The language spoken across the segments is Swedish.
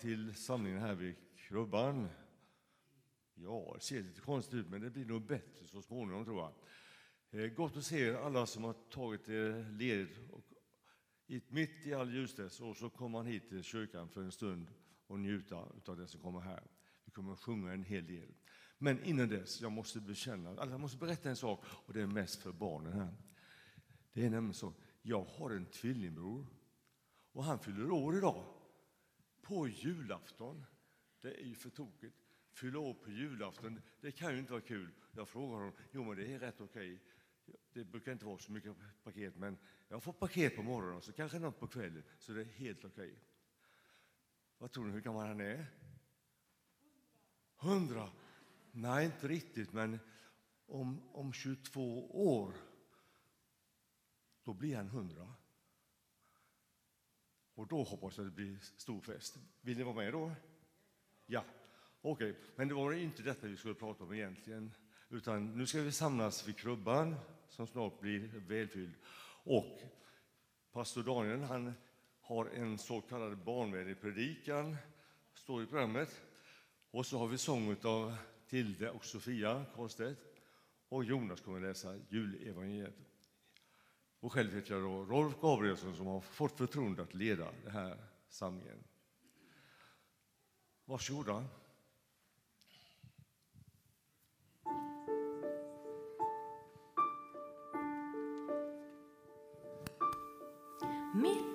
till samlingen här vid Krubban. Ja, det ser lite konstigt ut, men det blir nog bättre så småningom tror jag. Eh, gott att se er alla som har tagit er ledigt och mitt i all ljusdess och så kommer man hit till kyrkan för en stund och njuta av det som kommer här. Vi kommer att sjunga en hel del. Men innan dess, jag måste bekänna, alltså jag måste berätta en sak och det är mest för barnen här. Det är nämligen så, jag har en tvillingbror och han fyller år idag. På julafton. Det är ju för tokigt. Fylla år på julafton, det kan ju inte vara kul. Jag frågar honom, jo men det är rätt okej. Det brukar inte vara så mycket paket, men jag får paket på morgonen och så kanske något på kvällen, så det är helt okej. Vad tror ni, hur gammal han är? Hundra? Nej, inte riktigt, men om, om 22 år, då blir han hundra. Och då hoppas jag det blir stor fest. Vill ni vara med då? Ja, okej. Okay. Men det var inte detta vi skulle prata om egentligen. Utan nu ska vi samlas vid krubban som snart blir välfylld. Och pastor Daniel han har en så kallad barnvänlig predikan, står i programmet. Och så har vi sång av Tilde och Sofia Karlstedt. Och Jonas kommer läsa julevangeliet. Och själv heter jag då Rolf Gabrielsson som har fått förtroende att leda den här samlingen. Varsågoda. Mitt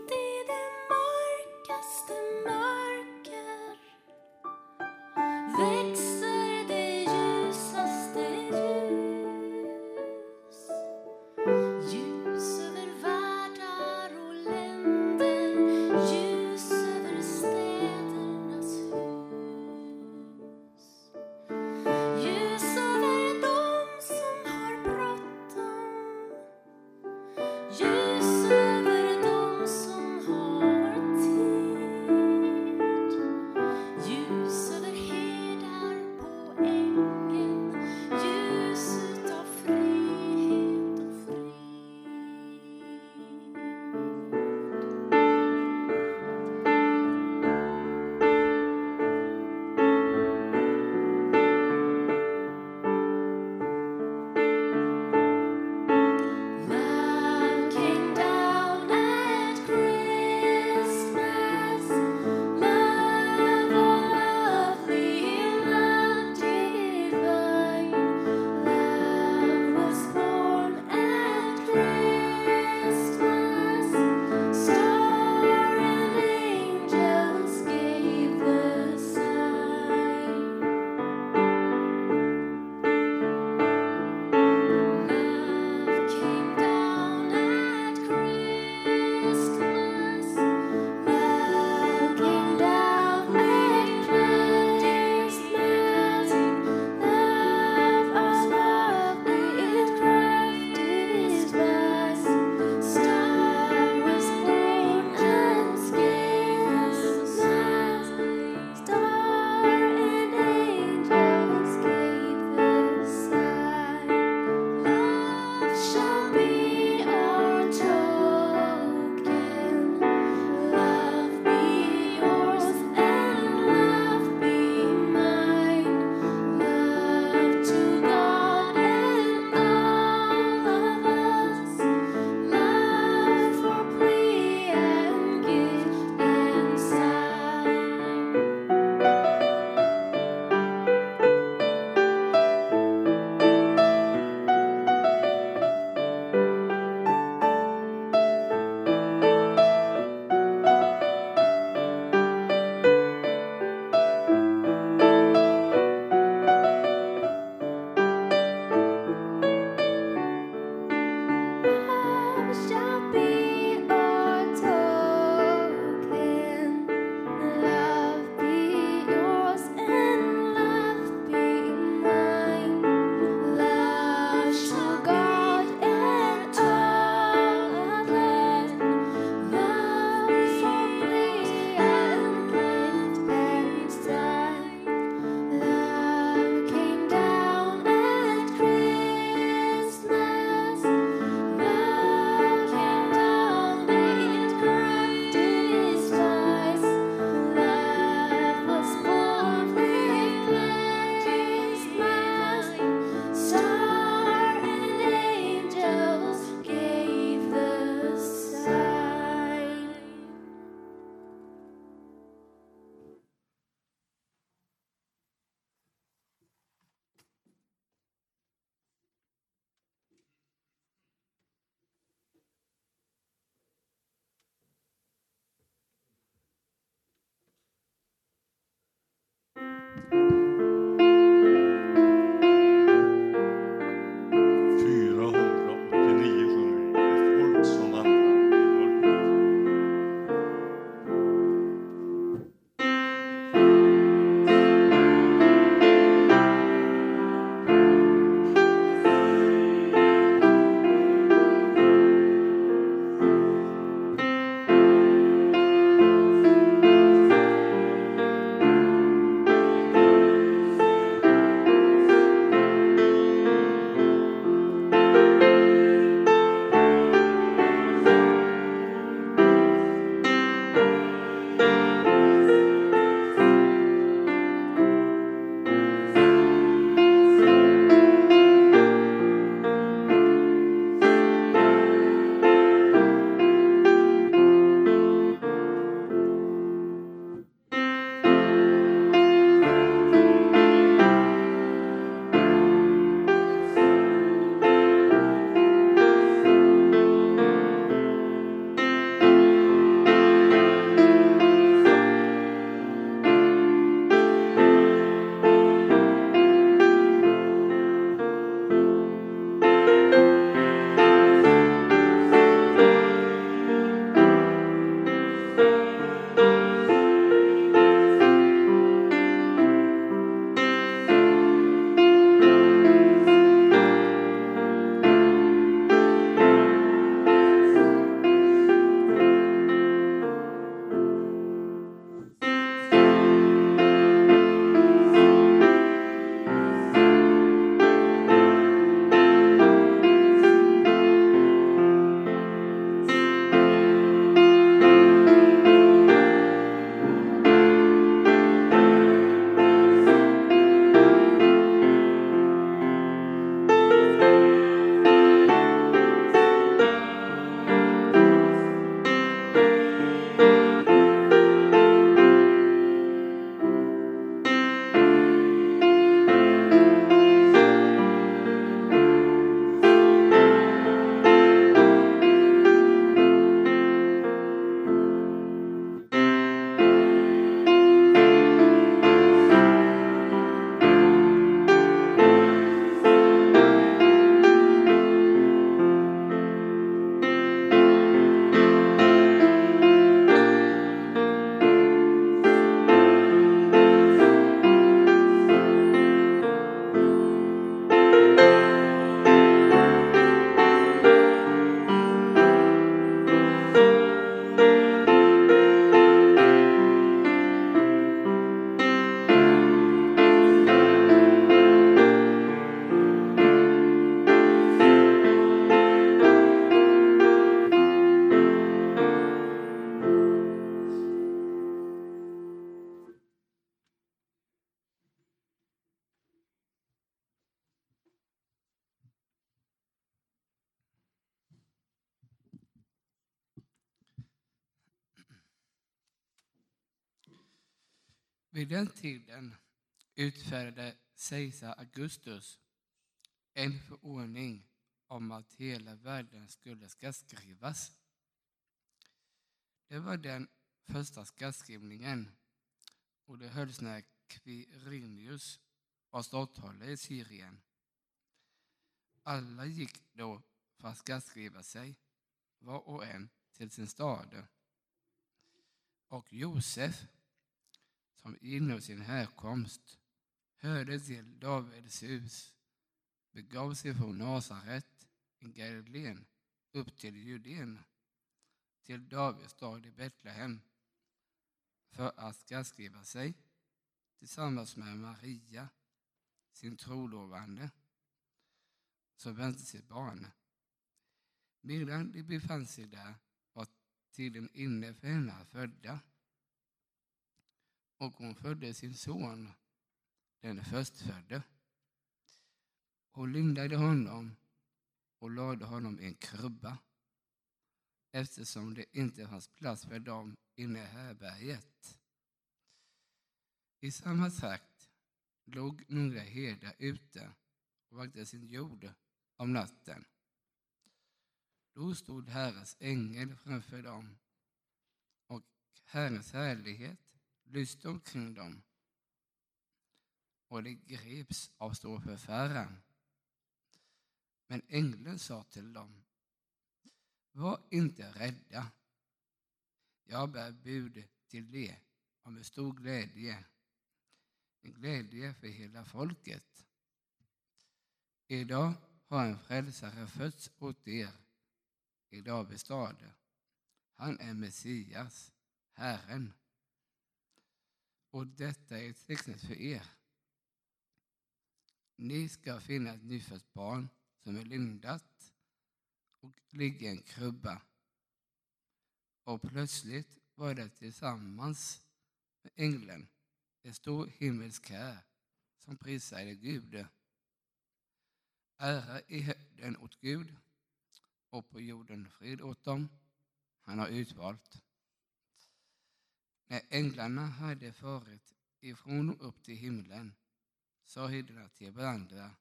den tiden utfärdade kejsar Augustus en förordning om att hela världen skulle skattskrivas. Det var den första skattskrivningen och det hölls när Quirinius var ståthållare i Syrien. Alla gick då för att skattskriva sig, var och en till sin stad. Och Josef, som inom sin härkomst hörde till Davids hus, begav sig från Nasaret i Galileen upp till Judeen, till Davids stad i Betlehem, för att skattskriva sig tillsammans med Maria, sin trolovande, som väntade sitt barn. Medan de befann sig där var tiden inne för henne att föda. Och hon födde sin son, den förstfödde. Hon lindade honom och lade honom i en krubba eftersom det inte fanns plats för dem inne i härbärget. I samma trakt låg några herdar ute och vaktade sin jord om natten. Då stod Herrens ängel framför dem och Herrens härlighet lyste omkring dem och de greps av stor förfäran. Men ängeln sa till dem, var inte rädda. Jag bär bud till er om en stor glädje, en glädje för hela folket. Idag har en frälsare fötts åt er i Davids stad. Han är Messias, Herren. Och detta är ett för er. Ni ska finna ett nyfött barn som är lindat och ligger i en krubba. Och plötsligt var det tillsammans med ängeln en stor himmelsk här som prisade Gud. Ära i höjden åt Gud och på jorden frid åt dem han har utvalt. När änglarna hade farit ifrån och upp till himlen sa herdarna till varandra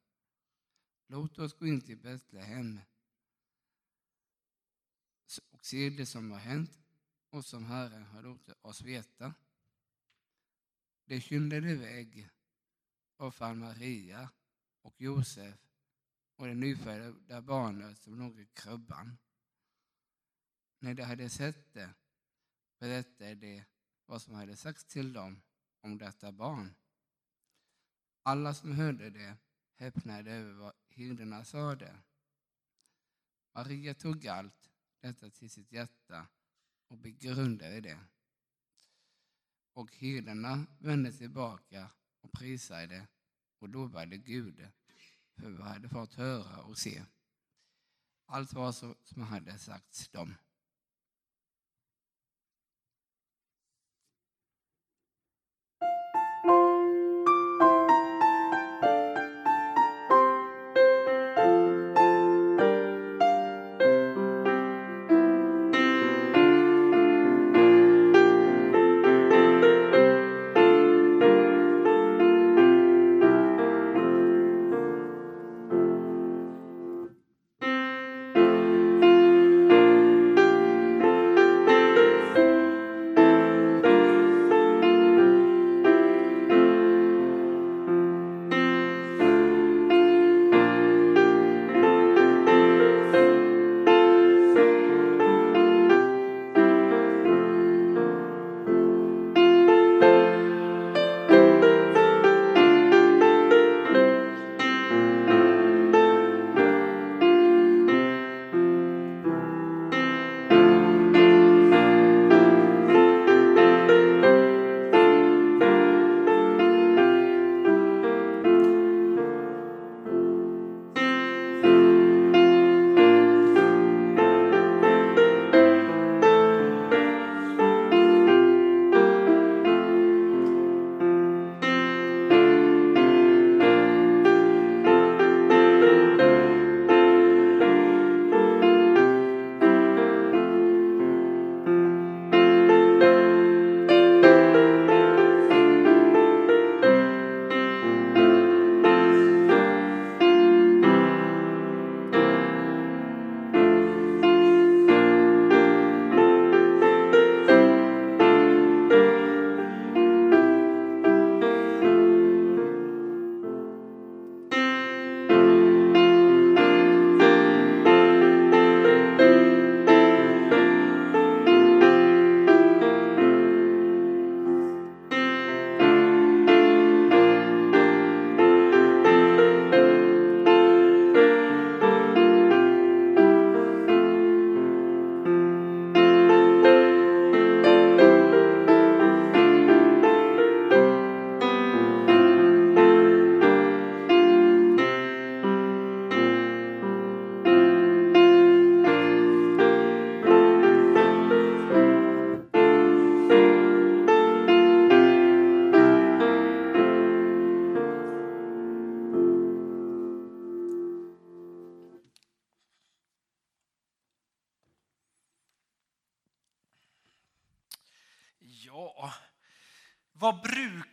Låt oss gå in till Betlehem och se det som har hänt och som Herren har låtit oss veta. De skyndade iväg och fann Maria och Josef och det nyfödda barnet som låg i krubban. När de hade sett det berättade de vad som hade sagts till dem om detta barn. Alla som hörde det häpnade över vad herdarna sade. Maria tog allt detta till sitt hjärta och begrundade det. Och herdarna vände tillbaka och prisade och lovade Gud för vad hade fått höra och se. Allt var så som hade sagts dem.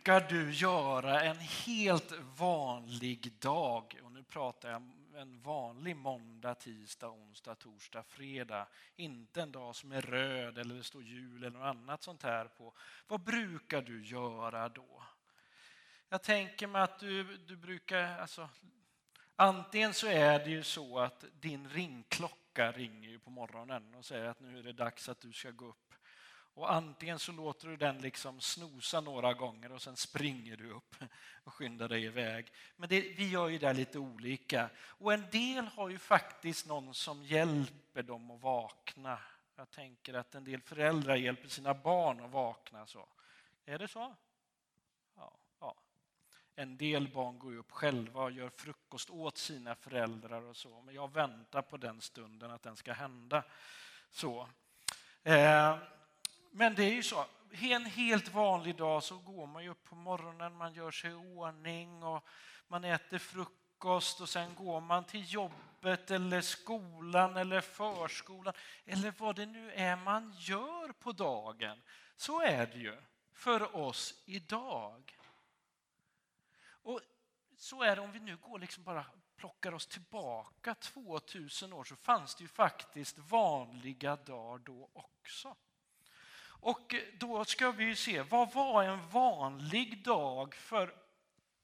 Brukar du göra en helt vanlig dag? Och nu pratar jag en vanlig måndag, tisdag, onsdag, torsdag, fredag. Inte en dag som är röd eller det står jul eller något annat sånt här på. Vad brukar du göra då? Jag tänker mig att du, du brukar... Alltså, antingen så är det ju så att din ringklocka ringer på morgonen och säger att nu är det dags att du ska gå upp och antingen så låter du den liksom snosa några gånger och sen springer du upp och skyndar dig iväg. Men det, vi gör ju det lite olika. Och en del har ju faktiskt någon som hjälper dem att vakna. Jag tänker att en del föräldrar hjälper sina barn att vakna. så. Är det så? Ja, ja. En del barn går upp själva och gör frukost åt sina föräldrar och så. Men jag väntar på den stunden att den ska hända. Så. Eh, men det är ju så, en helt vanlig dag så går man ju upp på morgonen, man gör sig i ordning och man äter frukost och sen går man till jobbet eller skolan eller förskolan eller vad det nu är man gör på dagen. Så är det ju för oss idag. Och så är det om vi nu går liksom bara plockar oss tillbaka 2000 år så fanns det ju faktiskt vanliga dagar då också. Och då ska vi se, vad var en vanlig dag för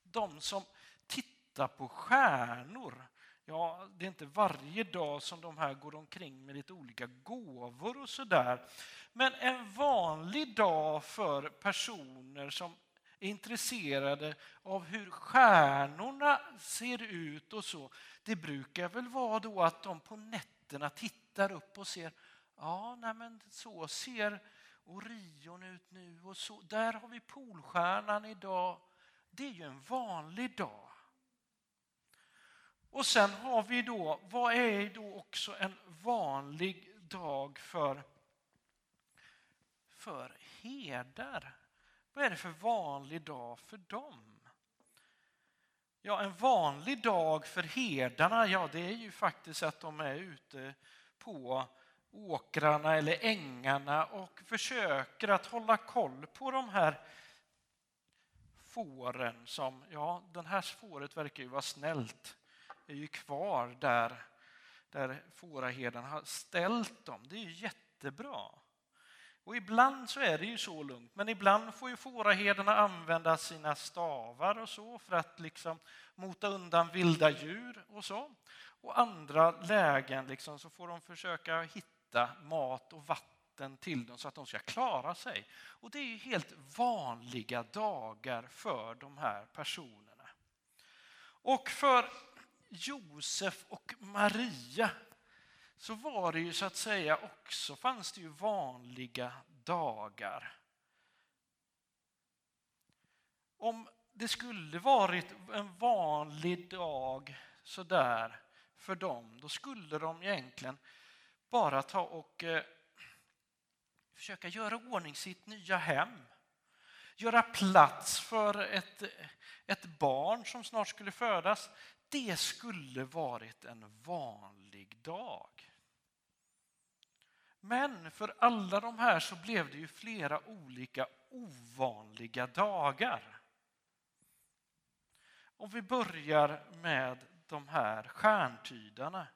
de som tittar på stjärnor? Ja, det är inte varje dag som de här går omkring med lite olika gåvor och sådär. Men en vanlig dag för personer som är intresserade av hur stjärnorna ser ut och så, det brukar väl vara då att de på nätterna tittar upp och ser, ja, nej men så ser Orion ut nu och så. Där har vi Polstjärnan idag. Det är ju en vanlig dag. Och sen har vi då, vad är då också en vanlig dag för, för herdar? Vad är det för vanlig dag för dem? Ja, en vanlig dag för herdarna, ja det är ju faktiskt att de är ute på åkrarna eller ängarna och försöker att hålla koll på de här fåren som, ja, den här fåret verkar ju vara snällt, är ju kvar där, där fåraherden har ställt dem. Det är ju jättebra. Och ibland så är det ju så lugnt, men ibland får ju fåraherdarna använda sina stavar och så för att liksom mota undan vilda djur och så. Och andra lägen liksom så får de försöka hitta hitta mat och vatten till dem så att de ska klara sig. Och det är helt vanliga dagar för de här personerna. Och för Josef och Maria så var det ju så att säga också, fanns det ju vanliga dagar. Om det skulle varit en vanlig dag sådär för dem, då skulle de egentligen bara ta och eh, försöka göra ordning sitt nya hem. Göra plats för ett, ett barn som snart skulle födas. Det skulle varit en vanlig dag. Men för alla de här så blev det ju flera olika ovanliga dagar. Om vi börjar med de här stjärntydarna.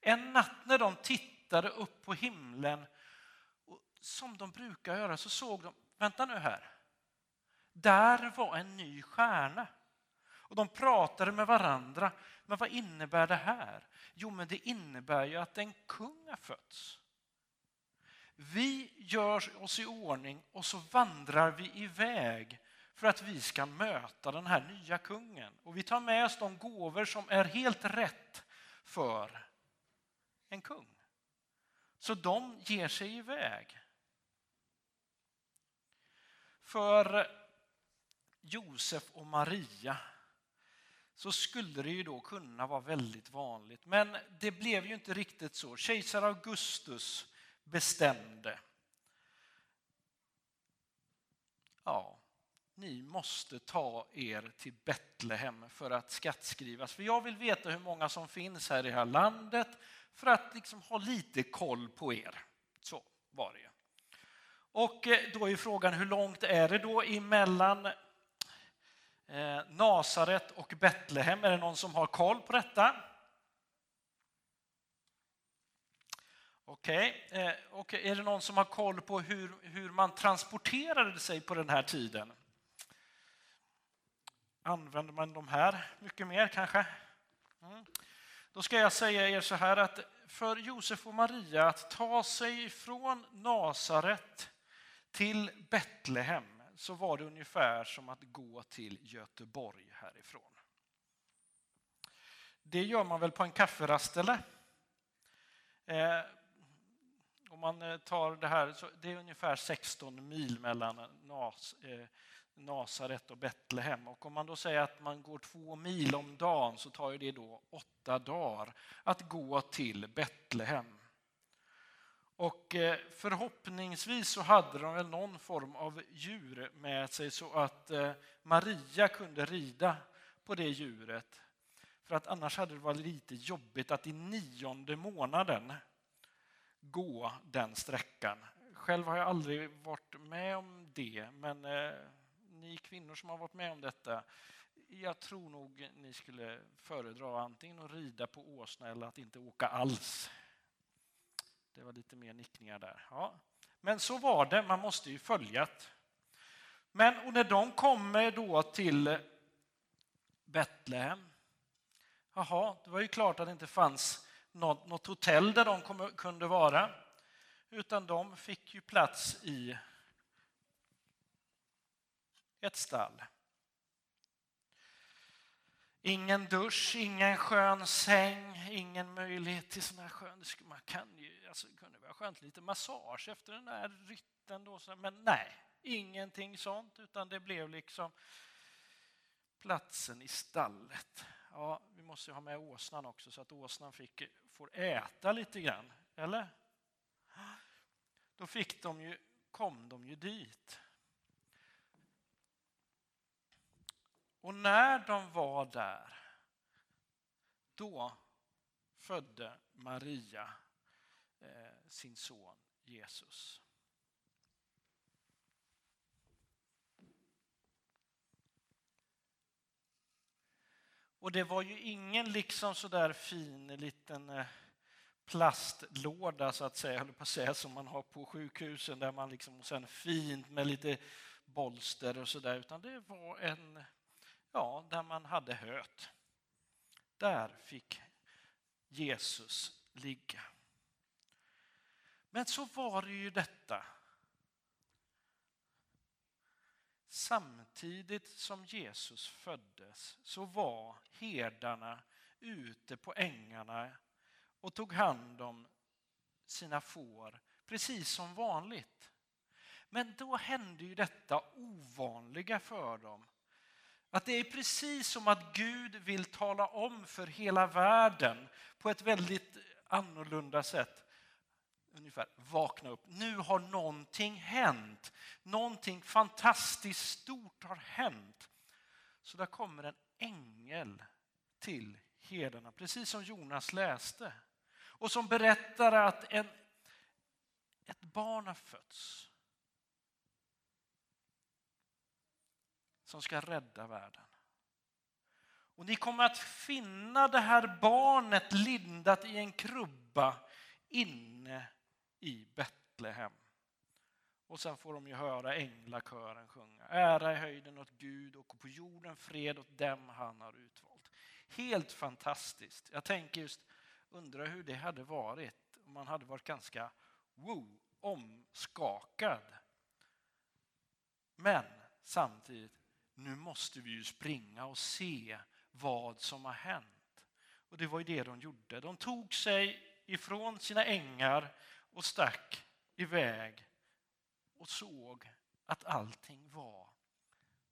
En natt när de tittar tittade upp på himlen, och som de brukar göra, så såg de, vänta nu här, där var en ny stjärna. Och de pratade med varandra. Men vad innebär det här? Jo, men det innebär ju att en kung har fötts. Vi gör oss i ordning och så vandrar vi iväg för att vi ska möta den här nya kungen. Och vi tar med oss de gåvor som är helt rätt för en kung. Så de ger sig iväg. För Josef och Maria så skulle det ju då kunna vara väldigt vanligt. Men det blev ju inte riktigt så. Kejsar Augustus bestämde. Ja, ni måste ta er till Betlehem för att skattskrivas. För jag vill veta hur många som finns här i det här landet för att liksom ha lite koll på er. Så var det ju. Och eh, då är frågan hur långt är det då emellan eh, Nasaret och Betlehem? Är det någon som har koll på detta? Okej, okay. Och är det någon som har koll på hur, hur man transporterade sig på den här tiden? Använder man de här mycket mer kanske? Mm. Då ska jag säga er så här att för Josef och Maria att ta sig från Nasaret till Betlehem så var det ungefär som att gå till Göteborg härifrån. Det gör man väl på en kafferast eller? Eh, om man eh, tar det här, så det är ungefär 16 mil mellan Nas, eh, Nasaret och Betlehem. Och om man då säger att man går två mil om dagen så tar det då åtta dagar att gå till Betlehem. Och eh, förhoppningsvis så hade de väl någon form av djur med sig så att eh, Maria kunde rida på det djuret. För att annars hade det varit lite jobbigt att i nionde månaden gå den sträckan. Själv har jag aldrig varit med om det, men eh, ni kvinnor som har varit med om detta, jag tror nog ni skulle föredra antingen att rida på åsna eller att inte åka alls. Det var lite mer nickningar där. Ja. Men så var det, man måste ju följa det. Men och när de kommer då till Betlehem, jaha, det var ju klart att det inte fanns något, något hotell där de kom, kunde vara, utan de fick ju plats i ett stall. Ingen dusch, ingen skön säng, ingen möjlighet till sån här skön... Man kan ju, alltså, det kunde vara skönt lite massage efter den där rytten. Då, men nej, ingenting sånt, utan det blev liksom platsen i stallet. Ja, vi måste ju ha med åsnan också så att åsnan fick, får äta lite grann, eller? Då fick de ju, kom de ju dit. Och när de var där, då födde Maria eh, sin son Jesus. Och det var ju ingen liksom sådär fin liten eh, plastlåda så att säga, på att säga, som man har på sjukhusen där man liksom sen fint med lite bolster och sådär, utan det var en ja, där man hade höet. Där fick Jesus ligga. Men så var det ju detta. Samtidigt som Jesus föddes så var herdarna ute på ängarna och tog hand om sina får precis som vanligt. Men då hände ju detta ovanliga för dem att det är precis som att Gud vill tala om för hela världen på ett väldigt annorlunda sätt. Ungefär, vakna upp. Nu har någonting hänt. Någonting fantastiskt stort har hänt. Så där kommer en ängel till herdarna, precis som Jonas läste. Och som berättar att en, ett barn har fötts. Som ska rädda världen. Och ni kommer att finna det här barnet lindat i en krubba inne i Betlehem. Och sen får de ju höra änglakören sjunga. Ära i höjden åt Gud och på jorden fred åt dem han har utvalt. Helt fantastiskt. Jag tänker just, undra hur det hade varit om man hade varit ganska wow, omskakad. Men samtidigt nu måste vi ju springa och se vad som har hänt. Och det var ju det de gjorde. De tog sig ifrån sina ängar och stack iväg och såg att allting var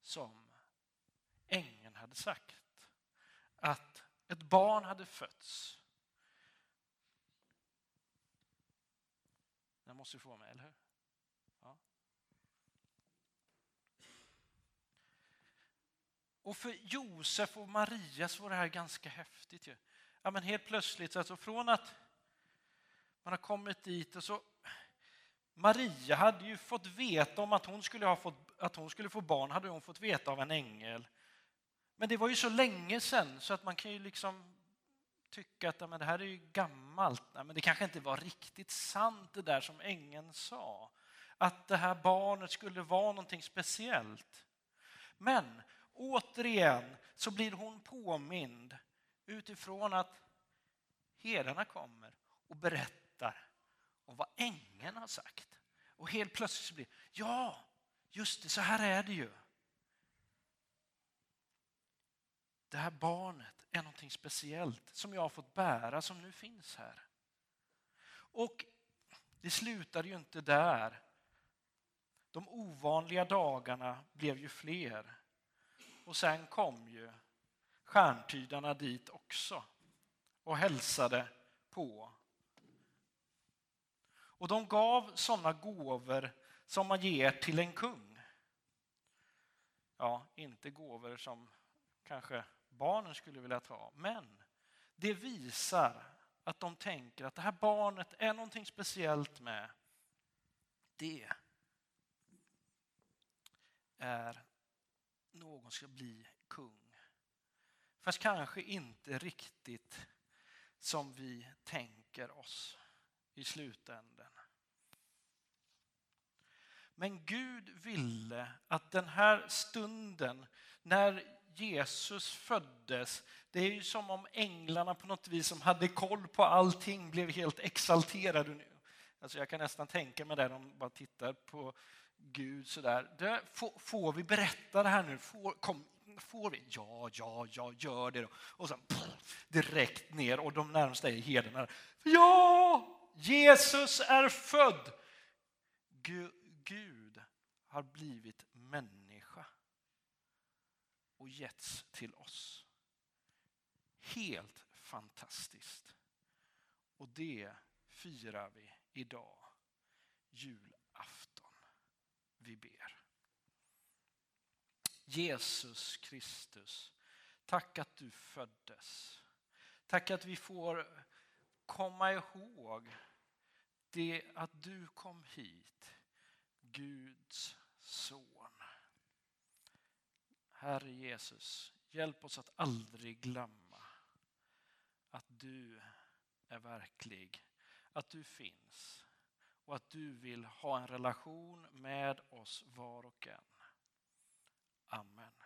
som ängeln hade sagt. Att ett barn hade fötts. Den måste vi få med, eller hur? Och för Josef och Maria så var det här ganska häftigt. Ju. Ja, men helt plötsligt, alltså från att man har kommit dit och så Maria hade ju fått veta om att hon skulle, ha fått, att hon skulle få barn, hade hon fått veta av en ängel. Men det var ju så länge sedan så att man kan ju liksom tycka att men det här är ju gammalt. Nej, men det kanske inte var riktigt sant det där som ängeln sa. Att det här barnet skulle vara någonting speciellt. Men återigen så blir hon påmind utifrån att herdarna kommer och berättar om vad ängeln har sagt. Och helt plötsligt blir det, ja, just det, så här är det ju. Det här barnet är någonting speciellt som jag har fått bära, som nu finns här. Och det slutade ju inte där. De ovanliga dagarna blev ju fler. Och sen kom ju stjärntydarna dit också och hälsade på. Och de gav sådana gåvor som man ger till en kung. Ja, inte gåvor som kanske barnen skulle vilja ta, men det visar att de tänker att det här barnet är någonting speciellt med det är någon ska bli kung. Fast kanske inte riktigt som vi tänker oss i slutändan. Men Gud ville att den här stunden när Jesus föddes, det är ju som om änglarna på något vis som hade koll på allting blev helt exalterade. Alltså jag kan nästan tänka mig det de bara tittar på Gud sådär. Det, får, får vi berätta det här nu? Får, kom, får vi? Ja, ja, ja, gör det då. Och sen pff, direkt ner och de närmsta är herdarna. Ja, Jesus är född! Gud har blivit människa och getts till oss. Helt fantastiskt. Och det firar vi idag, julafton. Vi ber. Jesus Kristus, tack att du föddes. Tack att vi får komma ihåg det att du kom hit, Guds son. Herre Jesus, hjälp oss att aldrig glömma att du är verklig, att du finns och att du vill ha en relation med oss var och en. Amen.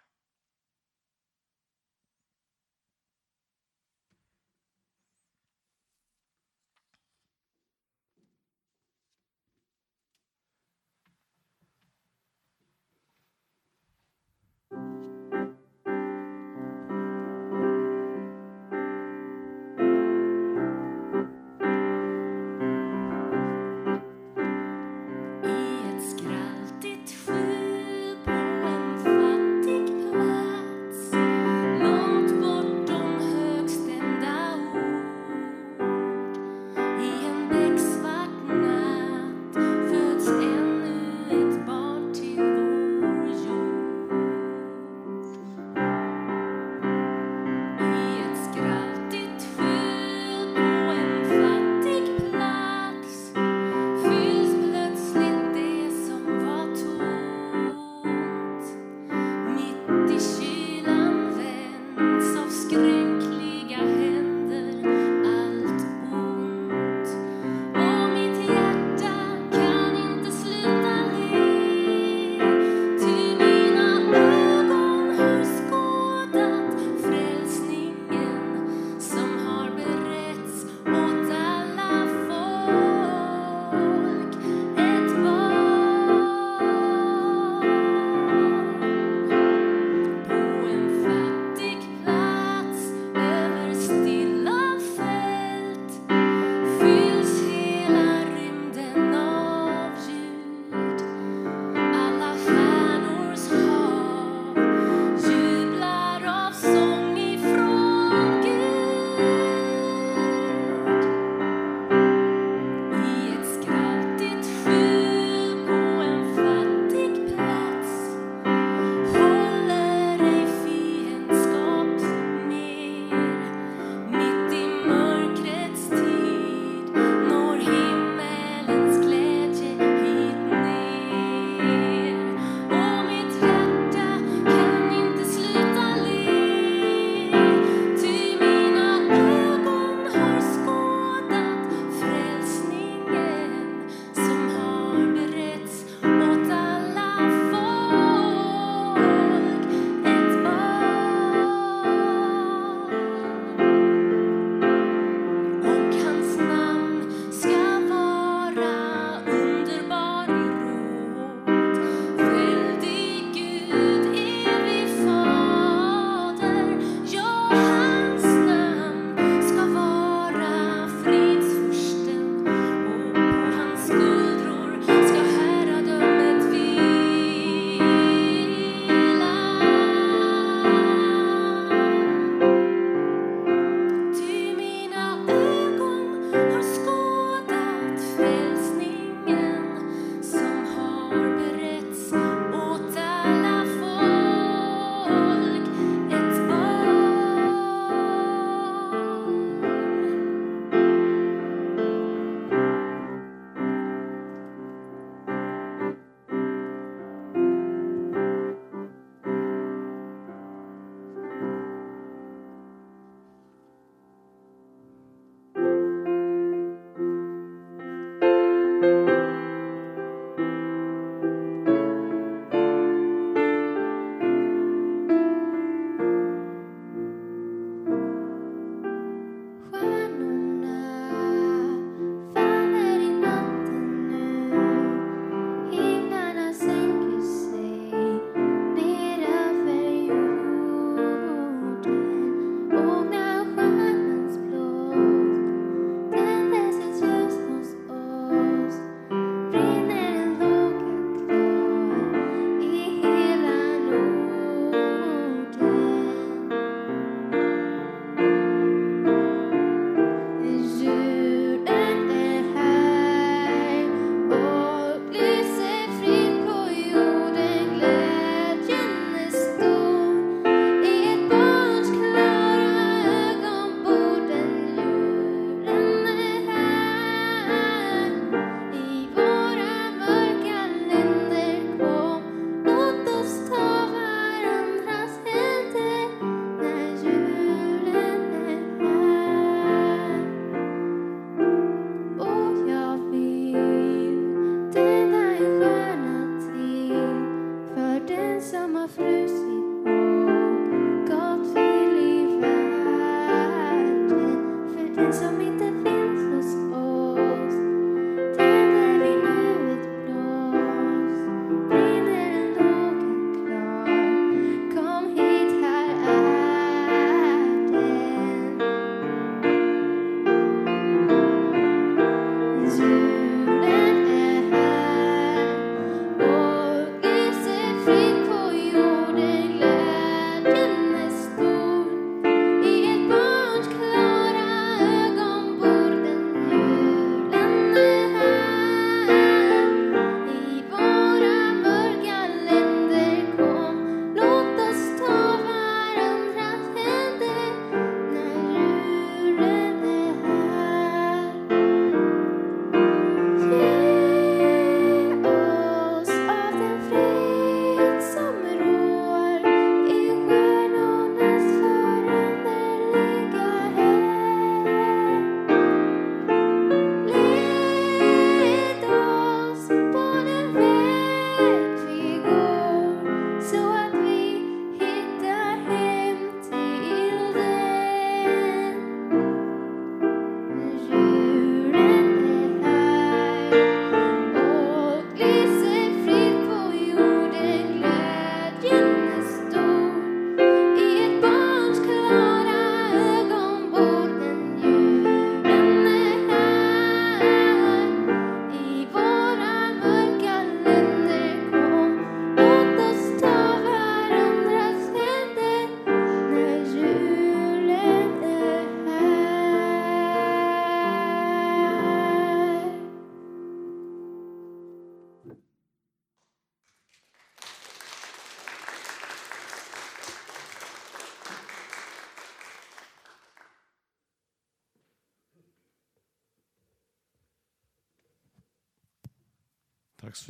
Dance with me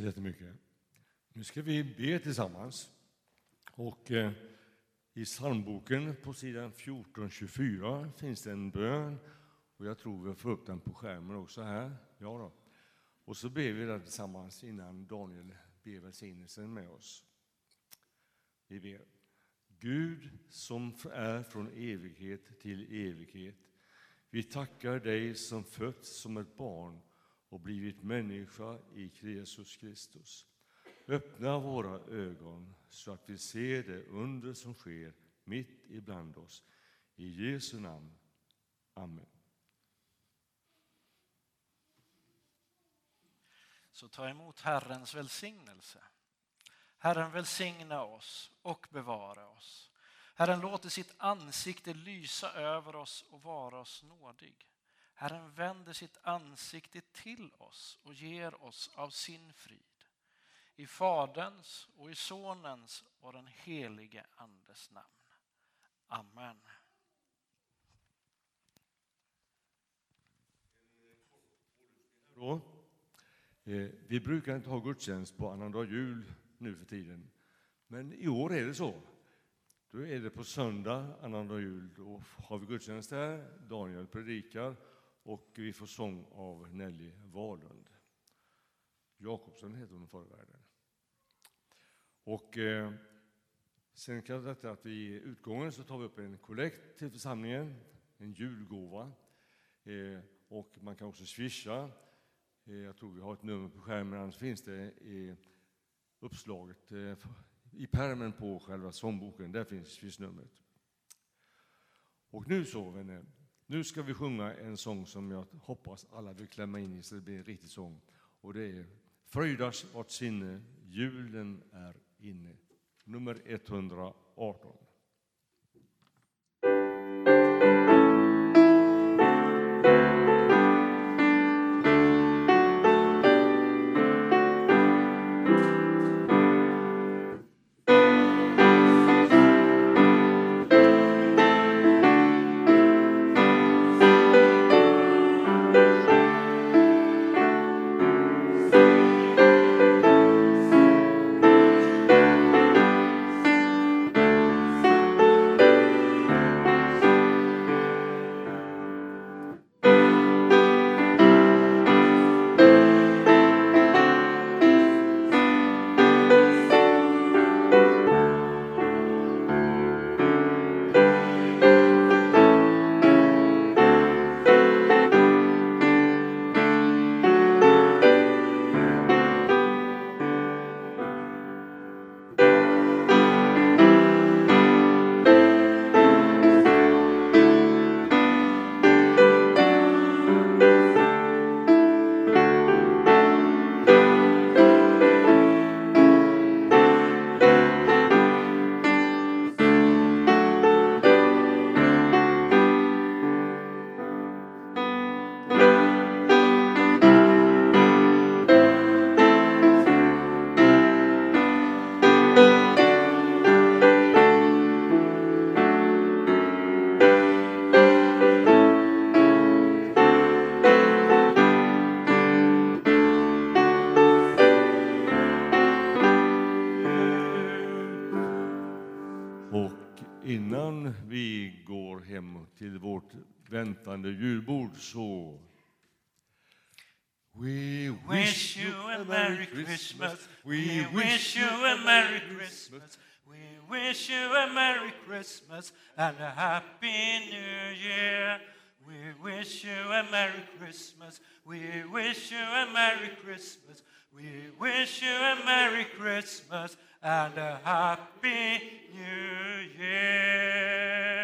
jättemycket. Nu ska vi be tillsammans. Och eh, i psalmboken på sidan 1424 finns det en bön. Och jag tror vi får upp den på skärmen också här. Ja då. Och så ber vi den tillsammans innan Daniel ber välsignelsen med oss. Vi ber. Gud som är från evighet till evighet. Vi tackar dig som fötts som ett barn och blivit människa i Jesus Kristus. Öppna våra ögon så att vi ser det under som sker mitt ibland oss. I Jesu namn. Amen. Så ta emot Herrens välsignelse. Herren välsigna oss och bevara oss. Herren låter sitt ansikte lysa över oss och vara oss nådig. Herren vänder sitt ansikte till oss och ger oss av sin frid. I Faderns och i Sonens och den helige Andes namn. Amen. Då. Eh, vi brukar inte ha gudstjänst på annandag jul nu för tiden. Men i år är det så. Då är det på söndag, annandag jul, då har vi gudstjänst där. Daniel predikar och vi får sång av Nelly Wahlund. Jakobsson heter hon förr i världen. Och eh, sen kan detta att vi i utgången så tar vi upp en kollekt till församlingen, en julgåva. Eh, och man kan också swisha. Eh, jag tror vi har ett nummer på skärmen, annars finns det i uppslaget eh, i pärmen på själva sångboken. Där finns swishnumret. Och nu så, vänner, nu ska vi sjunga en sång som jag hoppas alla vill klämma in i så det blir en riktig sång. Och det är Fröjdas vårt sinne, julen är inne. Nummer 118. under julbord så We wish you a Merry Christmas. We wish you a Merry Christmas. We wish you a Merry Christmas and a Happy New Year. We wish you a Merry Christmas. We wish you a Merry Christmas. We wish you a Merry Christmas and a Happy New Year.